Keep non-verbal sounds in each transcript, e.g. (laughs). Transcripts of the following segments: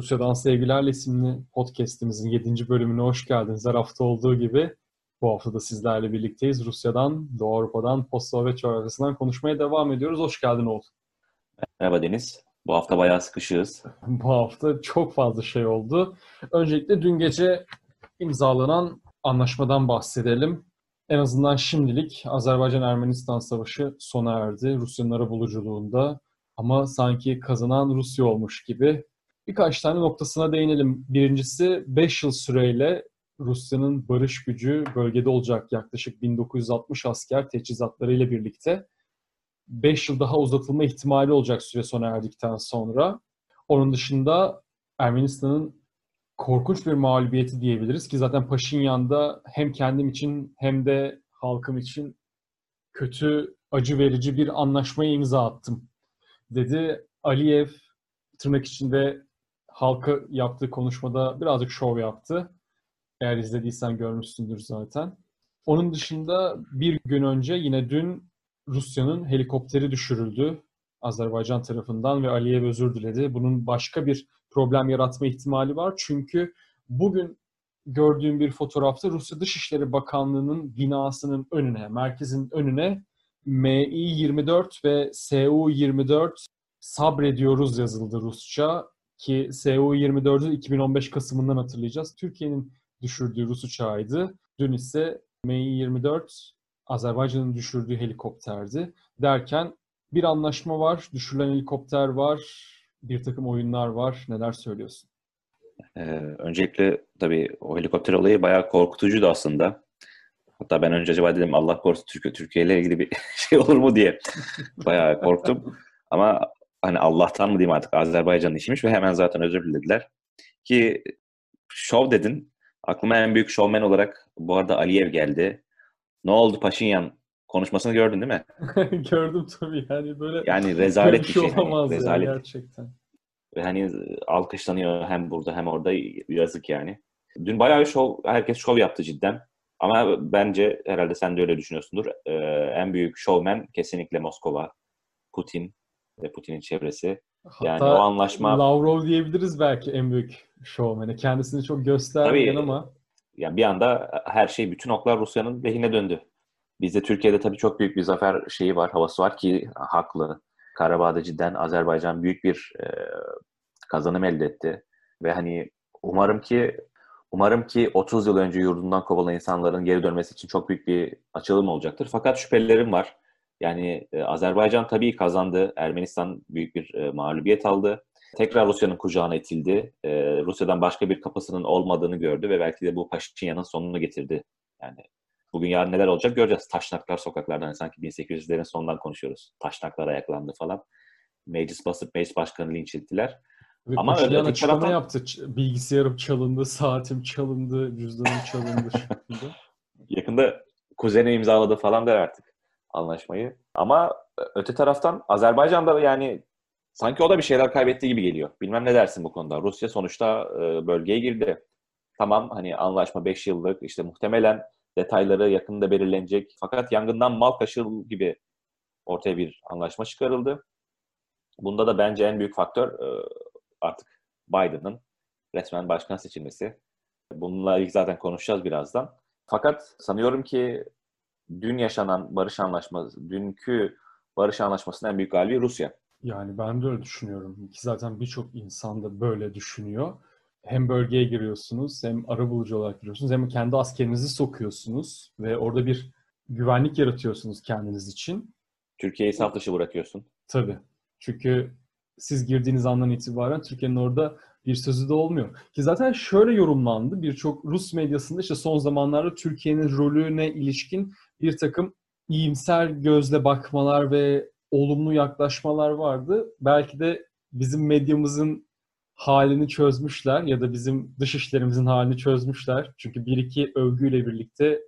Rusya'dan Sevgilerle isimli podcast'imizin 7. bölümüne hoş geldiniz. Her hafta olduğu gibi bu hafta da sizlerle birlikteyiz. Rusya'dan, Doğu Avrupa'dan, post-Sovyet coğrafyasından konuşmaya devam ediyoruz. Hoş geldin Oğuz. Merhaba Deniz. Bu hafta bayağı sıkışığız. bu hafta çok fazla şey oldu. Öncelikle dün gece imzalanan anlaşmadan bahsedelim. En azından şimdilik Azerbaycan-Ermenistan savaşı sona erdi. Rusya'nın arabuluculuğunda ama sanki kazanan Rusya olmuş gibi. Birkaç tane noktasına değinelim. Birincisi 5 yıl süreyle Rusya'nın barış gücü bölgede olacak yaklaşık 1960 asker teçhizatlarıyla birlikte 5 yıl daha uzatılma ihtimali olacak süre sona erdikten sonra. Onun dışında Ermenistan'ın korkunç bir mağlubiyeti diyebiliriz ki zaten Paşinyan'da hem kendim için hem de halkım için kötü, acı verici bir anlaşmaya imza attım dedi. Aliyev tırnak içinde halka yaptığı konuşmada birazcık şov yaptı. Eğer izlediysen görmüşsündür zaten. Onun dışında bir gün önce yine dün Rusya'nın helikopteri düşürüldü Azerbaycan tarafından ve Aliyev özür diledi. Bunun başka bir problem yaratma ihtimali var. Çünkü bugün gördüğüm bir fotoğrafta Rusya Dışişleri Bakanlığı'nın binasının önüne, merkezin önüne MI-24 ve Su-24 sabrediyoruz yazıldı Rusça ki Su-24'ü 2015 Kasım'ından hatırlayacağız. Türkiye'nin düşürdüğü Rus uçağıydı. Dün ise Mi-24 Azerbaycan'ın düşürdüğü helikopterdi. Derken bir anlaşma var, düşürülen helikopter var, bir takım oyunlar var. Neler söylüyorsun? Ee, öncelikle tabii o helikopter olayı bayağı korkutucuydu aslında. Hatta ben önce acaba dedim Allah korusun Türkiye, Türkiye ile ilgili bir (laughs) şey olur mu diye bayağı korktum. Ama hani Allah'tan mı diyeyim artık Azerbaycan'ın işiymiş ve hemen zaten özür dilediler. Ki şov dedin. Aklıma en büyük şovmen olarak bu arada Aliyev geldi. Ne oldu Paşinyan konuşmasını gördün değil mi? (laughs) Gördüm tabii yani böyle yani (laughs) rezalet bir şey. şey olamaz hani, rezalet. gerçekten. Ve hani alkışlanıyor hem burada hem orada yazık yani. Dün bayağı şov, herkes şov yaptı cidden. Ama bence herhalde sen de öyle düşünüyorsundur. Ee, en büyük şovmen kesinlikle Moskova, Putin Putin'in çevresi. Hatta yani o anlaşma... Lavrov diyebiliriz belki en büyük şovmeni. Kendisini çok göstermeyen tabii, ama... Yani bir anda her şey, bütün oklar Rusya'nın lehine döndü. Bizde Türkiye'de tabii çok büyük bir zafer şeyi var, havası var ki haklı. Karabağ'da cidden Azerbaycan büyük bir e, kazanım elde etti. Ve hani umarım ki umarım ki 30 yıl önce yurdundan kovulan insanların geri dönmesi için çok büyük bir açılım olacaktır. Fakat şüphelerim var. Yani e, Azerbaycan tabii kazandı. Ermenistan büyük bir e, mağlubiyet aldı. Tekrar Rusya'nın kucağına itildi. E, Rusya'dan başka bir kapısının olmadığını gördü ve belki de bu Paşinyan'ın sonunu getirdi. Yani bugün yarın neler olacak göreceğiz. Taşnaklar sokaklardan yani sanki 1800'lerin sonundan konuşuyoruz. Taşnaklar ayaklandı falan. Meclis basıp meclis başkanı linç ettiler. Ve Ama öyle açıklama taraftan... yaptı. Bilgisayarım çalındı, saatim çalındı, cüzdanım çalındı. (laughs) Yakında kuzeni imzaladı falan der artık anlaşmayı. Ama öte taraftan Azerbaycan'da yani sanki o da bir şeyler kaybettiği gibi geliyor. Bilmem ne dersin bu konuda. Rusya sonuçta e, bölgeye girdi. Tamam hani anlaşma 5 yıllık işte muhtemelen detayları yakında belirlenecek. Fakat yangından mal kaşıl gibi ortaya bir anlaşma çıkarıldı. Bunda da bence en büyük faktör e, artık Biden'ın resmen başkan seçilmesi. Bununla ilgili zaten konuşacağız birazdan. Fakat sanıyorum ki dün yaşanan barış anlaşması, dünkü barış anlaşmasının en büyük galibi Rusya. Yani ben de öyle düşünüyorum. Ki zaten birçok insan da böyle düşünüyor. Hem bölgeye giriyorsunuz, hem arabulucu olarak giriyorsunuz, hem kendi askerinizi sokuyorsunuz ve orada bir güvenlik yaratıyorsunuz kendiniz için. Türkiye'yi saf dışı bırakıyorsun. Tabii. Çünkü siz girdiğiniz andan itibaren Türkiye'nin orada bir sözü de olmuyor. Ki zaten şöyle yorumlandı. Birçok Rus medyasında işte son zamanlarda Türkiye'nin rolüne ilişkin bir takım iyimser gözle bakmalar ve olumlu yaklaşmalar vardı. Belki de bizim medyamızın halini çözmüşler ya da bizim dış işlerimizin halini çözmüşler. Çünkü bir iki övgüyle birlikte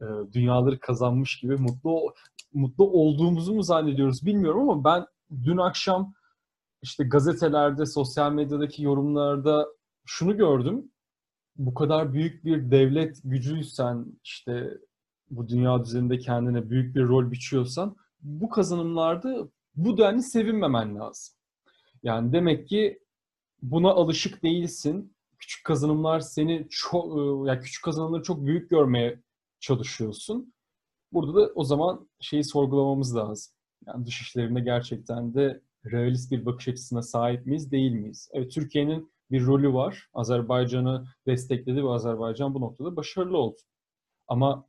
e, dünyaları kazanmış gibi mutlu mutlu olduğumuzu mu zannediyoruz bilmiyorum ama ben dün akşam işte gazetelerde, sosyal medyadaki yorumlarda şunu gördüm. Bu kadar büyük bir devlet gücüysen işte bu dünya düzeninde kendine büyük bir rol biçiyorsan bu kazanımlarda bu denli sevinmemen lazım. Yani demek ki buna alışık değilsin. Küçük kazanımlar seni çok e, yani küçük kazanımları çok büyük görmeye çalışıyorsun. Burada da o zaman şeyi sorgulamamız lazım. Yani dış işlerinde gerçekten de realist bir bakış açısına sahip miyiz, değil miyiz? Evet Türkiye'nin bir rolü var. Azerbaycan'ı destekledi ve Azerbaycan bu noktada başarılı oldu. Ama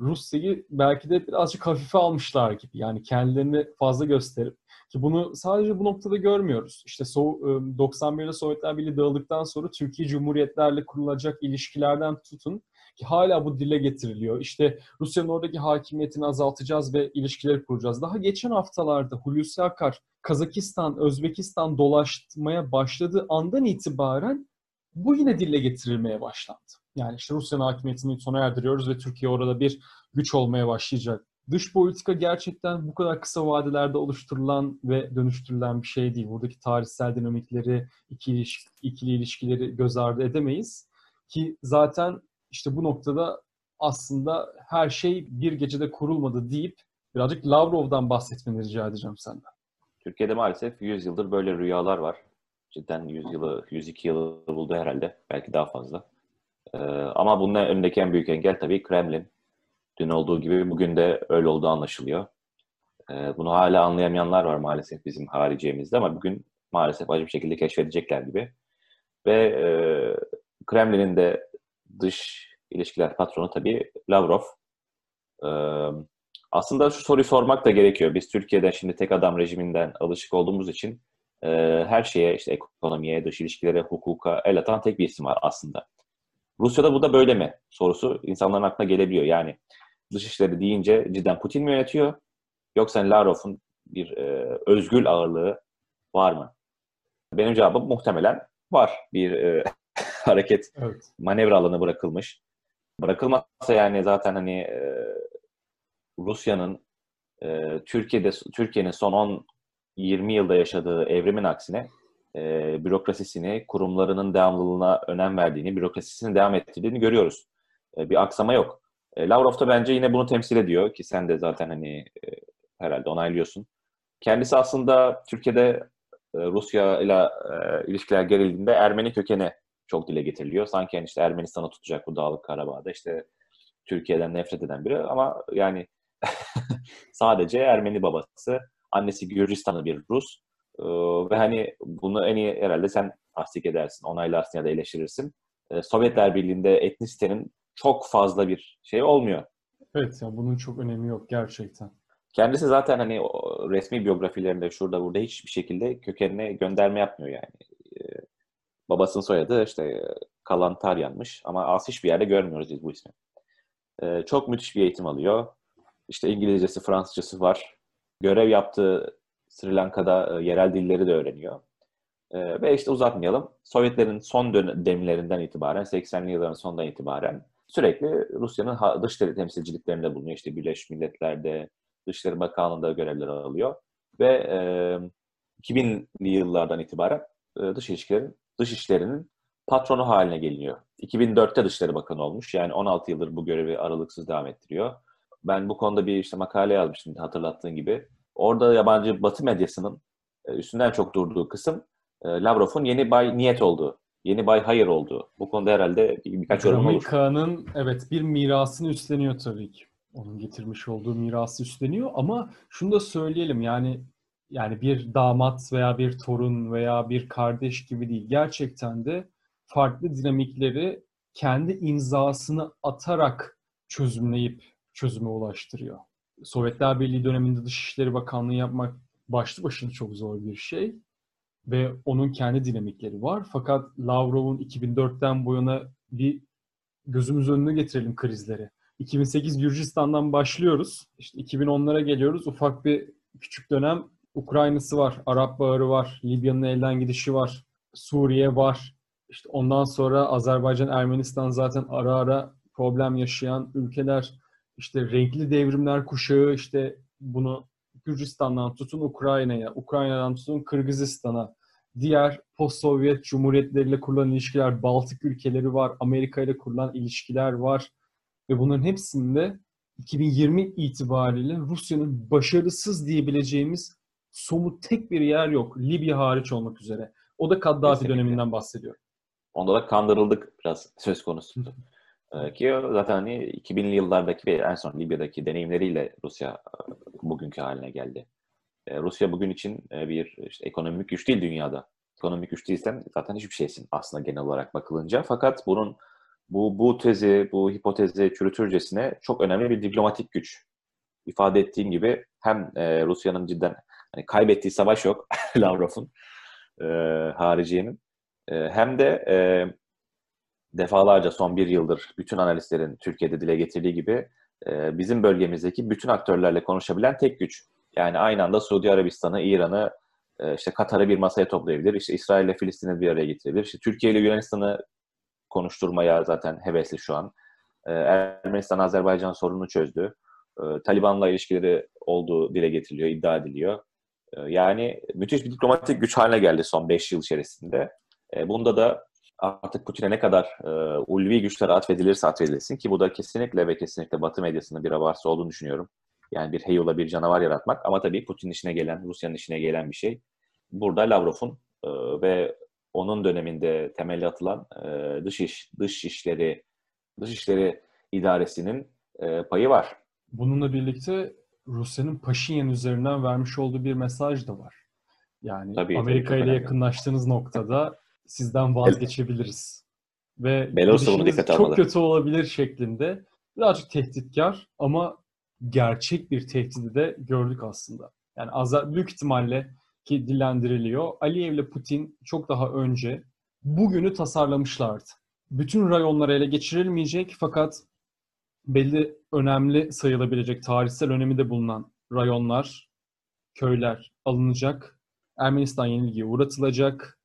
Rusya'yı belki de birazcık hafife almışlar gibi. Yani kendilerini fazla gösterip ki bunu sadece bu noktada görmüyoruz. İşte 91'de Sovyetler Birliği dağıldıktan sonra Türkiye Cumhuriyetlerle kurulacak ilişkilerden tutun ki hala bu dile getiriliyor. İşte Rusya'nın oradaki hakimiyetini azaltacağız ve ilişkileri kuracağız. Daha geçen haftalarda Hulusi Akar Kazakistan, Özbekistan dolaşmaya başladığı andan itibaren bu yine dille getirilmeye başlandı. Yani işte Rusya'nın hakimiyetini sona erdiriyoruz ve Türkiye orada bir güç olmaya başlayacak. Dış politika gerçekten bu kadar kısa vadelerde oluşturulan ve dönüştürülen bir şey değil. Buradaki tarihsel dinamikleri, ikili, ilişkileri göz ardı edemeyiz. Ki zaten işte bu noktada aslında her şey bir gecede kurulmadı deyip birazcık Lavrov'dan bahsetmeni rica edeceğim senden. Türkiye'de maalesef 100 yıldır böyle rüyalar var. Cidden 100 yılı, 102 yılı buldu herhalde. Belki daha fazla. Ee, ama bunun önündeki en büyük engel tabii Kremlin. Dün olduğu gibi bugün de öyle olduğu anlaşılıyor. Ee, bunu hala anlayamayanlar var maalesef bizim hariciyemizde ama bugün maalesef acı bir şekilde keşfedecekler gibi. Ve e, Kremlin'in de dış ilişkiler patronu tabii Lavrov. Ee, aslında şu soruyu sormak da gerekiyor. Biz Türkiye'den şimdi tek adam rejiminden alışık olduğumuz için e, her şeye işte ekonomiye, dış ilişkilere, hukuka el atan tek bir isim var aslında. Rusya'da bu da böyle mi sorusu insanların aklına gelebiliyor. Yani dışişleri deyince cidden Putin mi yönetiyor yoksa Lavrov'un bir e, özgül ağırlığı var mı? Benim cevabım muhtemelen var. Bir e, (laughs) hareket evet. manevra alanı bırakılmış. Bırakılmazsa yani zaten hani e, Rusya'nın e, Türkiye'de Türkiye'nin son 10 20 yılda yaşadığı evrimin aksine e, bürokrasisini, kurumlarının devamlılığına önem verdiğini, bürokrasisini devam ettirdiğini görüyoruz. E, bir aksama yok. E, Lavrov da bence yine bunu temsil ediyor ki sen de zaten hani e, herhalde onaylıyorsun. Kendisi aslında Türkiye'de e, Rusya ile ilişkiler gerildiğinde Ermeni kökeni çok dile getiriliyor. Sanki yani işte Ermenistan'ı tutacak bu Dağlık Karabağ'da işte Türkiye'den nefret eden biri ama yani (laughs) sadece Ermeni babası, annesi Gürcistanlı bir Rus ee, ve hani bunu en iyi herhalde sen tasdik edersin, onaylarsın ya da eleştirirsin. Ee, Sovyetler Birliği'nde etnisitenin çok fazla bir şey olmuyor. Evet ya bunun çok önemi yok gerçekten. Kendisi zaten hani resmi biyografilerinde şurada burada hiçbir şekilde kökenine gönderme yapmıyor yani. Babasının soyadı işte Kalantaryanmış ama az hiçbir yerde görmüyoruz biz bu ismi. Ee, çok müthiş bir eğitim alıyor. İşte İngilizcesi, Fransızcası var. Görev yaptığı Sri Lanka'da e, yerel dilleri de öğreniyor. E, ve işte uzatmayalım. Sovyetlerin son dönemlerinden itibaren, 80'li yılların sonundan itibaren sürekli Rusya'nın dışişleri temsilciliklerinde bulunuyor. İşte Birleşmiş Milletler'de, Dışişleri Bakanlığı'nda görevler alıyor. Ve e, 2000'li yıllardan itibaren e, dış ilişkilerin, dış işlerinin patronu haline geliniyor. 2004'te Dışişleri Bakanı olmuş. Yani 16 yıldır bu görevi aralıksız devam ettiriyor. Ben bu konuda bir işte makale yazmıştım hatırlattığın gibi. Orada yabancı Batı medyasının e, üstünden çok durduğu kısım e, Lavrov'un yeni bay niyet olduğu, yeni bay hayır olduğu. Bu konuda herhalde bir, birkaç yorum olur. Amerika'nın evet bir mirasını üstleniyor tabii ki. Onun getirmiş olduğu mirası üstleniyor ama şunu da söyleyelim yani yani bir damat veya bir torun veya bir kardeş gibi değil. Gerçekten de farklı dinamikleri kendi imzasını atarak çözümleyip çözüme ulaştırıyor. Sovyetler Birliği döneminde Dışişleri Bakanlığı yapmak başlı başına çok zor bir şey. Ve onun kendi dinamikleri var. Fakat Lavrov'un 2004'ten bu yana bir gözümüz önüne getirelim krizleri. 2008 Gürcistan'dan başlıyoruz. İşte 2010'lara geliyoruz. Ufak bir küçük dönem Ukrayna'sı var, Arap Baharı var, Libya'nın elden gidişi var, Suriye var. İşte ondan sonra Azerbaycan, Ermenistan zaten ara ara problem yaşayan ülkeler. İşte renkli devrimler kuşağı işte bunu Gürcistan'dan tutun Ukrayna'ya, Ukrayna'dan tutun Kırgızistan'a, diğer post-Sovyet cumhuriyetleriyle kurulan ilişkiler, Baltık ülkeleri var, Amerika ile kurulan ilişkiler var. Ve bunların hepsinde 2020 itibariyle Rusya'nın başarısız diyebileceğimiz somut tek bir yer yok. Libya hariç olmak üzere. O da Kaddafi Kesinlikle. döneminden bahsediyor. Onda da kandırıldık biraz söz konusu. Ee, Ki zaten hani 2000'li yıllardaki ve en son Libya'daki deneyimleriyle Rusya e, bugünkü haline geldi. E, Rusya bugün için e, bir işte ekonomik güç değil dünyada. Ekonomik güç değilsen zaten hiçbir şeysin aslında genel olarak bakılınca. Fakat bunun bu bu tezi, bu hipotezi çürütürcesine çok önemli bir diplomatik güç. İfade ettiğim gibi hem e, Rusya'nın cidden hani kaybettiği savaş yok (laughs) Lavrov'un e, hariciyenin e, hem de e, defalarca son bir yıldır bütün analistlerin Türkiye'de dile getirdiği gibi e, bizim bölgemizdeki bütün aktörlerle konuşabilen tek güç. Yani aynı anda Suudi Arabistan'ı, İran'ı, e, işte Katar'ı bir masaya toplayabilir. İşte İsrail ile Filistin'i bir araya getirebilir. İşte Türkiye ile Yunanistan'ı konuşturmaya zaten hevesli şu an. E, Ermenistan, Azerbaycan sorununu çözdü. E, Taliban'la ilişkileri olduğu dile getiriliyor, iddia ediliyor. E, yani müthiş bir diplomatik güç haline geldi son 5 yıl içerisinde. E, bunda da artık Putin'e ne kadar e, ulvi güçler atfedilirse atfedilsin ki bu da kesinlikle ve kesinlikle Batı medyasının bir abartısı olduğunu düşünüyorum. Yani bir heyola bir canavar yaratmak ama tabii Putin'in işine gelen, Rusya'nın işine gelen bir şey. Burada Lavrov'un e, ve onun döneminde temelli atılan e, dış iş dış işleri dış işleri idaresinin e, payı var. Bununla birlikte Rusya'nın Paşinyan üzerinden vermiş olduğu bir mesaj da var. Yani Tabii, Amerika tabii, ile yakınlaştığınız noktada sizden vazgeçebiliriz. Ve Belarus bunu çok almalı. kötü olabilir şeklinde birazcık tehditkar ama gerçek bir tehdidi de gördük aslında. Yani Azer büyük ihtimalle ki dillendiriliyor. Aliyev ile Putin çok daha önce bugünü tasarlamışlardı. Bütün rayonlar ele geçirilmeyecek fakat belli önemli sayılabilecek tarihsel önemi de bulunan rayonlar, köyler alınacak. Ermenistan yenilgiye uğratılacak.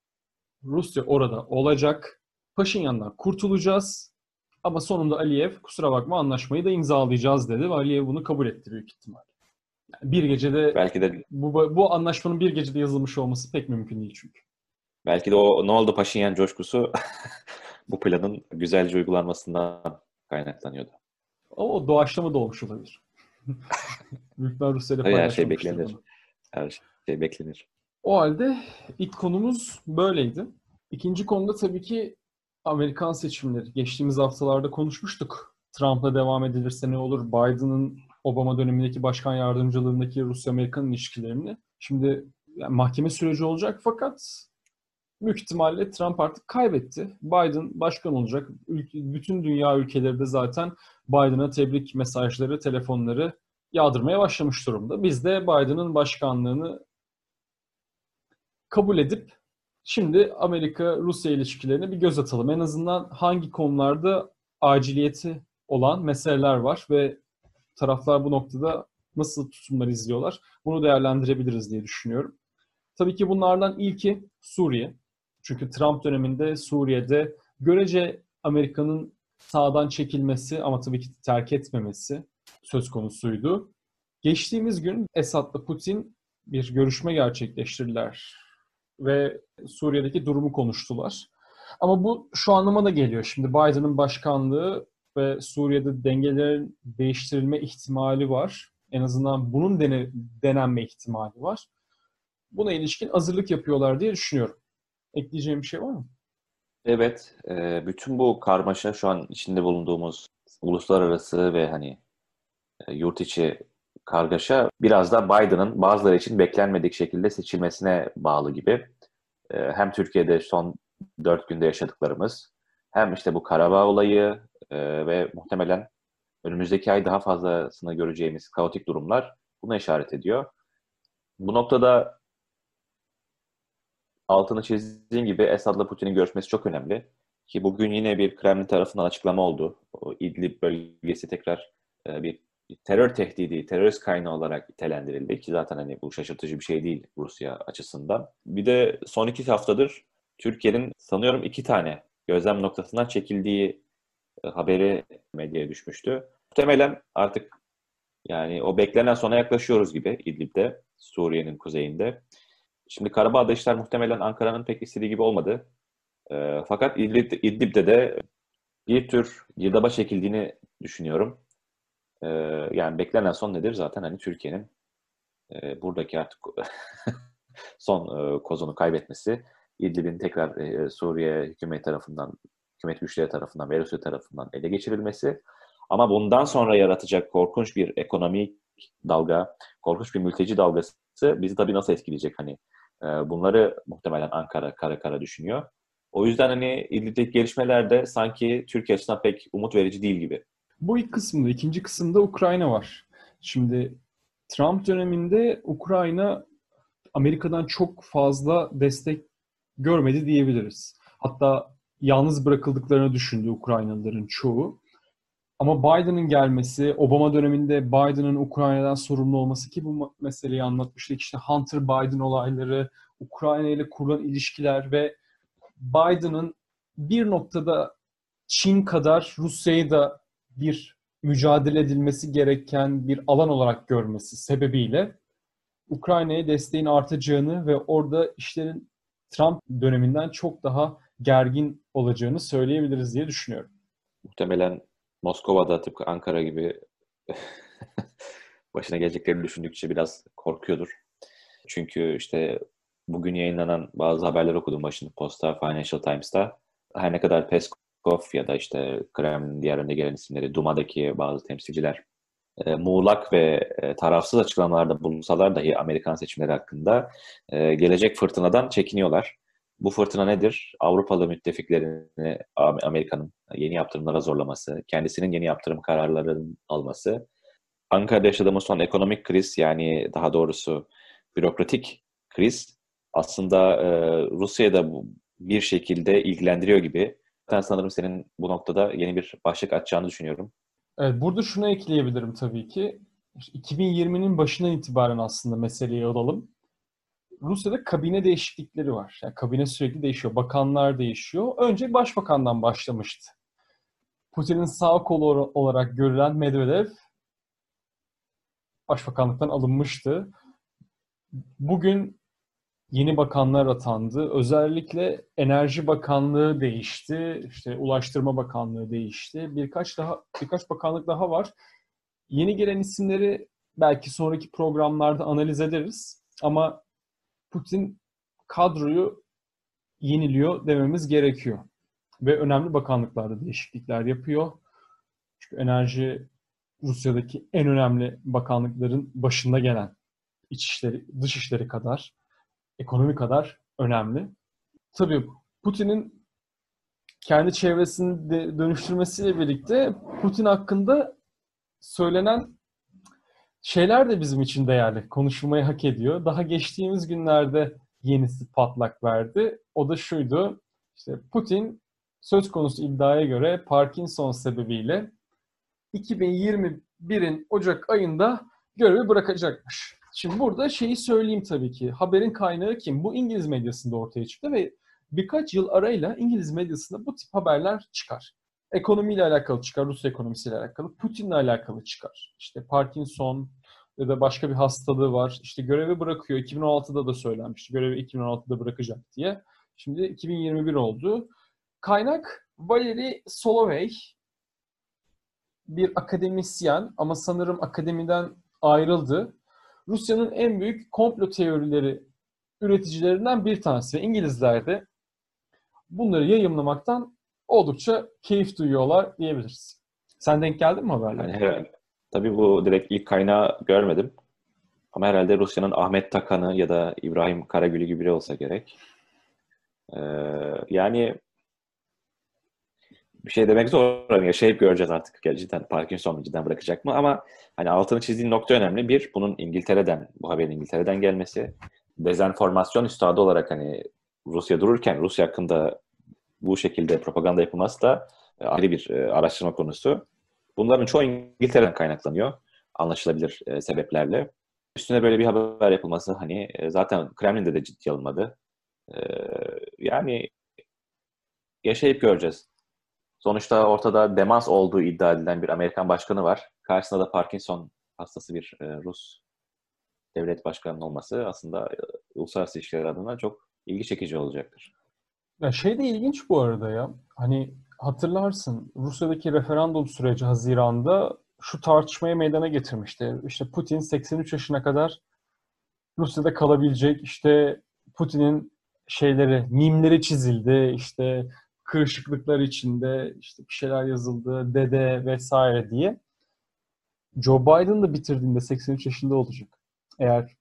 Rusya orada olacak. Paşinyan'dan kurtulacağız. Ama sonunda Aliyev kusura bakma anlaşmayı da imzalayacağız dedi ve Aliyev bunu kabul etti büyük ihtimal. Yani bir gecede Belki de bu, bu anlaşmanın bir gecede yazılmış olması pek mümkün değil çünkü. belki de o ne oldu Paşinyan coşkusu (laughs) bu planın güzelce uygulanmasından kaynaklanıyordu. Ama o doğaçlama da olmuş olabilir. Büyükler Rusya'yla Tabii her şey paylaşmamıştır beklenir. bunu. Her şey beklenir. O halde ilk konumuz böyleydi. İkinci konuda tabii ki Amerikan seçimleri. Geçtiğimiz haftalarda konuşmuştuk. Trump'la devam edilirse ne olur? Biden'ın Obama dönemindeki başkan yardımcılığındaki Rusya-Amerikan ilişkilerini. Şimdi yani mahkeme süreci olacak fakat büyük ihtimalle Trump artık kaybetti. Biden başkan olacak. Ülke- bütün dünya ülkeleri de zaten Biden'a tebrik mesajları, telefonları yağdırmaya başlamış durumda. Biz de Biden'ın başkanlığını kabul edip şimdi Amerika-Rusya ilişkilerine bir göz atalım. En azından hangi konularda aciliyeti olan meseleler var ve taraflar bu noktada nasıl tutumlar izliyorlar bunu değerlendirebiliriz diye düşünüyorum. Tabii ki bunlardan ilki Suriye. Çünkü Trump döneminde Suriye'de görece Amerika'nın sağdan çekilmesi ama tabii ki terk etmemesi söz konusuydu. Geçtiğimiz gün Esad'la Putin bir görüşme gerçekleştirdiler ve Suriye'deki durumu konuştular. Ama bu şu anlama da geliyor. Şimdi Biden'ın başkanlığı ve Suriye'de dengelerin değiştirilme ihtimali var. En azından bunun dene, denenme ihtimali var. Buna ilişkin hazırlık yapıyorlar diye düşünüyorum. Ekleyeceğim bir şey var mı? Evet, e, bütün bu karmaşa şu an içinde bulunduğumuz uluslararası ve hani e, yurt içi kargaşa biraz da Biden'ın bazıları için beklenmedik şekilde seçilmesine bağlı gibi. E, hem Türkiye'de son dört günde yaşadıklarımız, hem işte bu Karabağ olayı ve muhtemelen önümüzdeki ay daha fazlasını göreceğimiz kaotik durumlar buna işaret ediyor. Bu noktada altını çizdiğim gibi Esad'la Putin'in görüşmesi çok önemli. Ki bugün yine bir Kremlin tarafından açıklama oldu. O İdlib bölgesi tekrar e, bir terör tehdidi, terörist kaynağı olarak nitelendirildi ki zaten hani bu şaşırtıcı bir şey değil Rusya açısından. Bir de son iki haftadır Türkiye'nin sanıyorum iki tane gözlem noktasından çekildiği e, haberi medyaya düşmüştü. Muhtemelen artık yani o beklenen sona yaklaşıyoruz gibi İdlib'de, Suriye'nin kuzeyinde. Şimdi Karabağ'da işler muhtemelen Ankara'nın pek istediği gibi olmadı. E, fakat İdlib, İdlib'de de bir tür girdaba çekildiğini düşünüyorum. E, yani beklenen son nedir? Zaten hani Türkiye'nin e, buradaki artık (laughs) son e, kozunu kaybetmesi İdlib'in tekrar e, Suriye hükümet tarafından, hükümet güçleri tarafından ve Rusya tarafından ele geçirilmesi. Ama bundan sonra yaratacak korkunç bir ekonomik dalga, korkunç bir mülteci dalgası bizi tabii nasıl etkileyecek hani bunları muhtemelen Ankara kara kara düşünüyor. O yüzden hani İdlib'deki gelişmeler de sanki Türkiye açısından pek umut verici değil gibi. Bu ilk kısımda. ikinci kısımda Ukrayna var. Şimdi Trump döneminde Ukrayna Amerika'dan çok fazla destek görmedi diyebiliriz. Hatta yalnız bırakıldıklarını düşündü Ukraynalıların çoğu. Ama Biden'ın gelmesi, Obama döneminde Biden'ın Ukrayna'dan sorumlu olması ki bu meseleyi anlatmıştık. İşte Hunter Biden olayları, Ukrayna ile kurulan ilişkiler ve Biden'ın bir noktada Çin kadar Rusya'yı da bir mücadele edilmesi gereken bir alan olarak görmesi sebebiyle Ukrayna'ya desteğin artacağını ve orada işlerin Trump döneminden çok daha gergin olacağını söyleyebiliriz diye düşünüyorum. Muhtemelen Moskova'da tıpkı Ankara gibi (laughs) başına geleceklerini düşündükçe biraz korkuyordur. Çünkü işte bugün yayınlanan bazı haberler okudum Washington Post'ta, Financial Times'ta. Her ne kadar Peskov ya da işte Kremlin diğer önde gelen isimleri, Duma'daki bazı temsilciler e, muğlak ve e, tarafsız açıklamalarda bulunsalar dahi Amerikan seçimleri hakkında e, gelecek fırtınadan çekiniyorlar. Bu fırtına nedir? Avrupalı müttefiklerini Amerika'nın yeni yaptırımlara zorlaması, kendisinin yeni yaptırım kararlarının alması, Ankara'da yaşadığımız son ekonomik kriz yani daha doğrusu bürokratik kriz aslında e, Rusya'yı da bir şekilde ilgilendiriyor gibi. Ben sanırım senin bu noktada yeni bir başlık açacağını düşünüyorum. Evet, burada şunu ekleyebilirim tabii ki. 2020'nin başından itibaren aslında meseleyi alalım. Rusya'da kabine değişiklikleri var. Yani kabine sürekli değişiyor. Bakanlar değişiyor. Önce başbakandan başlamıştı. Putin'in sağ kolu olarak görülen Medvedev başbakanlıktan alınmıştı. Bugün yeni bakanlar atandı. Özellikle Enerji Bakanlığı değişti. İşte Ulaştırma Bakanlığı değişti. Birkaç daha birkaç bakanlık daha var. Yeni gelen isimleri belki sonraki programlarda analiz ederiz. Ama Putin kadroyu yeniliyor dememiz gerekiyor. Ve önemli bakanlıklarda değişiklikler yapıyor. Çünkü enerji Rusya'daki en önemli bakanlıkların başında gelen içişleri, dışişleri kadar, ekonomi kadar önemli. Tabii Putin'in kendi çevresini de dönüştürmesiyle birlikte Putin hakkında söylenen şeyler de bizim için değerli. Konuşulmayı hak ediyor. Daha geçtiğimiz günlerde yenisi patlak verdi. O da şuydu. İşte Putin söz konusu iddiaya göre Parkinson sebebiyle 2021'in Ocak ayında görevi bırakacakmış. Şimdi burada şeyi söyleyeyim tabii ki. Haberin kaynağı kim? Bu İngiliz medyasında ortaya çıktı ve birkaç yıl arayla İngiliz medyasında bu tip haberler çıkar. Ekonomiyle alakalı çıkar, Rus ekonomisiyle alakalı, Putin'le alakalı çıkar. İşte Parkinson ya da başka bir hastalığı var. İşte görevi bırakıyor. 2016'da da söylenmişti. Görevi 2016'da bırakacak diye. Şimdi 2021 oldu. Kaynak Valeri Solovey bir akademisyen ama sanırım akademiden ayrıldı. Rusya'nın en büyük komplo teorileri üreticilerinden bir tanesi İngilizler de bunları yayımlamaktan oldukça keyif duyuyorlar diyebiliriz. Sen denk geldin mi haberlere? Yani herhalde. Tabii bu direkt ilk kaynağı görmedim. Ama herhalde Rusya'nın Ahmet Takan'ı ya da İbrahim Karagül'ü gibi biri olsa gerek. Ee, yani bir şey demek zor. Hani yaşayıp göreceğiz artık. Cidden Parkinson cidden bırakacak mı? Ama hani altını çizdiğin nokta önemli. Bir, bunun İngiltere'den, bu haberin İngiltere'den gelmesi. Dezenformasyon üstadı olarak hani Rusya dururken Rusya hakkında bu şekilde propaganda yapılması da e, ayrı bir e, araştırma konusu. Bunların çoğu İngiltere'den kaynaklanıyor. Anlaşılabilir e, sebeplerle. Üstüne böyle bir haber yapılması hani zaten Kremlin'de de ciddi alınmadı. Yani yaşayıp göreceğiz. Sonuçta ortada demans olduğu iddia edilen bir Amerikan başkanı var. Karşısında da Parkinson hastası bir Rus devlet başkanının olması aslında uluslararası ilişkiler adına çok ilgi çekici olacaktır. Ya şey de ilginç bu arada ya. Hani hatırlarsın Rusya'daki referandum süreci Haziran'da şu tartışmaya meydana getirmişti. İşte Putin 83 yaşına kadar Rusya'da kalabilecek. İşte Putin'in şeyleri, mimleri çizildi. İşte kırışıklıklar içinde işte bir şeyler yazıldı, dede vesaire diye. Joe Biden da bitirdiğinde 83 yaşında olacak. Eğer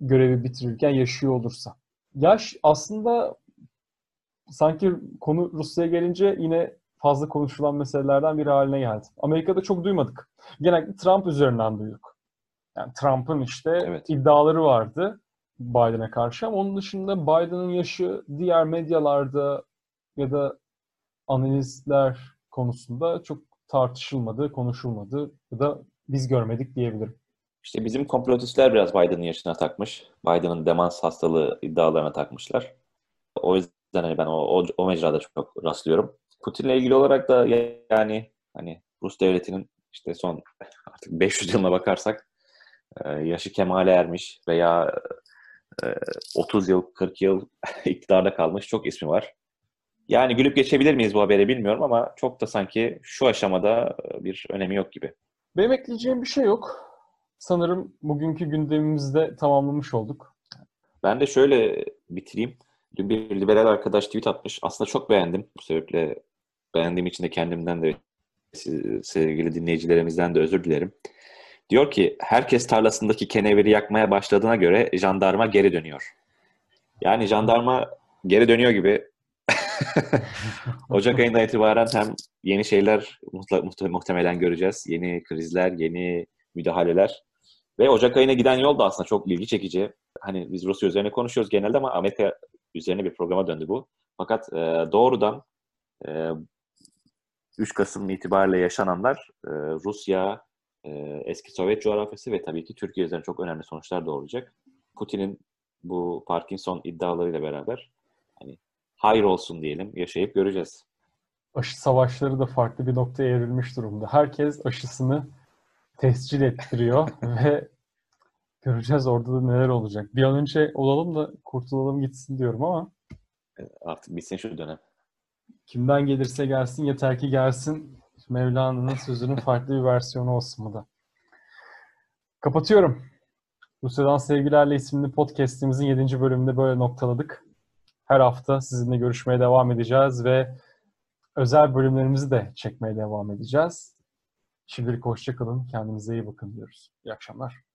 görevi bitirirken yaşıyor olursa. Yaş aslında sanki konu Rusya'ya gelince yine fazla konuşulan meselelerden biri haline geldi. Amerika'da çok duymadık. Genellikle Trump üzerinden duyduk. Yani Trump'ın işte Evet. iddiaları vardı Biden'a karşı ama onun dışında Biden'ın yaşı diğer medyalarda ya da analistler konusunda çok tartışılmadı, konuşulmadı ya da biz görmedik diyebilirim. İşte bizim komplotistler biraz Biden'ın yaşına takmış. Biden'ın demans hastalığı iddialarına takmışlar. O yüzden hani ben o, o, o mecrada çok rastlıyorum. Putin'le ilgili olarak da yani hani Rus devletinin işte son (laughs) artık 500 yılına bakarsak e, yaşı kemale ermiş veya e, 30 yıl, 40 yıl (laughs) iktidarda kalmış çok ismi var. Yani gülüp geçebilir miyiz bu habere bilmiyorum ama çok da sanki şu aşamada e, bir önemi yok gibi. Benim ekleyeceğim bir şey yok. Sanırım bugünkü gündemimizde tamamlamış olduk. Ben de şöyle bitireyim. Dün bir liberal arkadaş tweet atmış. Aslında çok beğendim. Bu sebeple beğendiğim için de kendimden de sevgili dinleyicilerimizden de özür dilerim. Diyor ki herkes tarlasındaki keneviri yakmaya başladığına göre jandarma geri dönüyor. Yani jandarma geri dönüyor gibi. (laughs) Ocak ayından itibaren hem yeni şeyler muhte- muhte- muhtemelen göreceğiz. Yeni krizler, yeni müdahaleler. Ve Ocak ayına giden yol da aslında çok ilgi çekici. Hani biz Rusya üzerine konuşuyoruz genelde ama Amerika üzerine bir programa döndü bu. Fakat e, doğrudan e, 3 Kasım itibariyle yaşananlar e, Rusya, e, eski Sovyet coğrafyası ve tabii ki Türkiye üzerine çok önemli sonuçlar doğuracak. Putin'in bu Parkinson iddialarıyla beraber hani hayır olsun diyelim yaşayıp göreceğiz. Aşı savaşları da farklı bir noktaya evrilmiş durumda. Herkes aşısını tescil ettiriyor (laughs) ve göreceğiz orada da neler olacak. Bir an önce olalım da kurtulalım gitsin diyorum ama E, Artık bitsin şu dönem. kimden gelirse gelsin yeter ki gelsin. Mevlana'nın sözünün farklı bir versiyonu olsun bu da. Kapatıyorum. Rusya'dan Sevgilerle isimli podcastimizin 7. bölümünde böyle noktaladık. Her hafta sizinle görüşmeye devam edeceğiz ve özel bölümlerimizi de çekmeye devam edeceğiz. Şimdilik hoşça kalın. Kendinize iyi bakın diyoruz. İyi akşamlar.